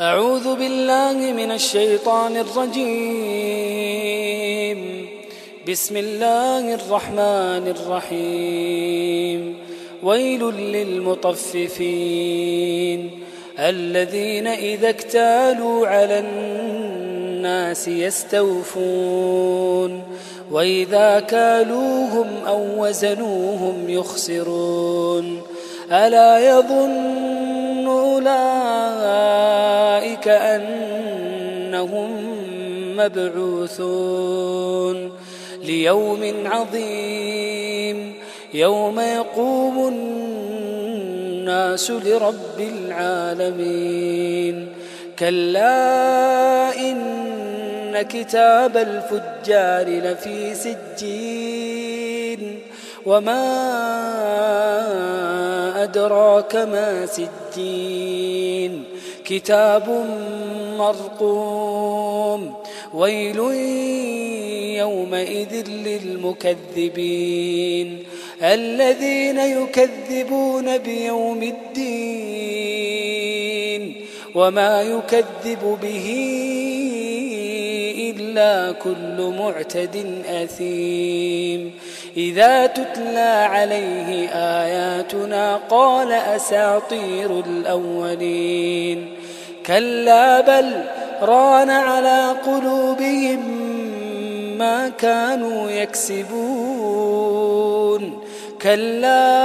أعوذ بالله من الشيطان الرجيم. بسم الله الرحمن الرحيم. ويل للمطففين الذين إذا اكتالوا على الناس يستوفون وإذا كالوهم أو وزنوهم يخسرون. ألا يظن أولئك أنهم مبعوثون ليوم عظيم يوم يقوم الناس لرب العالمين كلا إن كتاب الفجار لفي سجين وما أدراك ما سجين كتاب مرقوم ويل يومئذ للمكذبين الذين يكذبون بيوم الدين وما يكذب به إلا كل معتد أثيم. إذا تتلى عليه آياتنا قال أساطير الأولين. كلا بل ران على قلوبهم ما كانوا يكسبون. كلا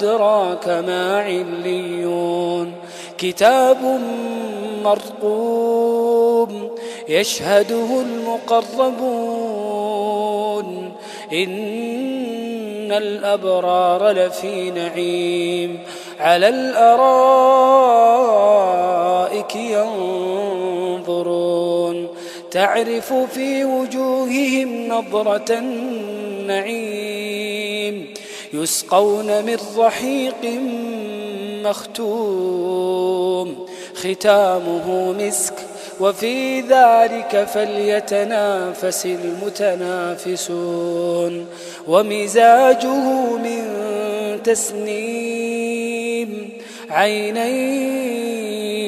أدراك ما عليون كتاب مرقوم يشهده المقربون إن الأبرار لفي نعيم على الأرائك ينظرون تعرف في وجوههم نظرة النعيم يسقون من رحيق مختوم. ختامه مسك وفي ذلك فليتنافس المتنافسون. ومزاجه من تسنيم عينا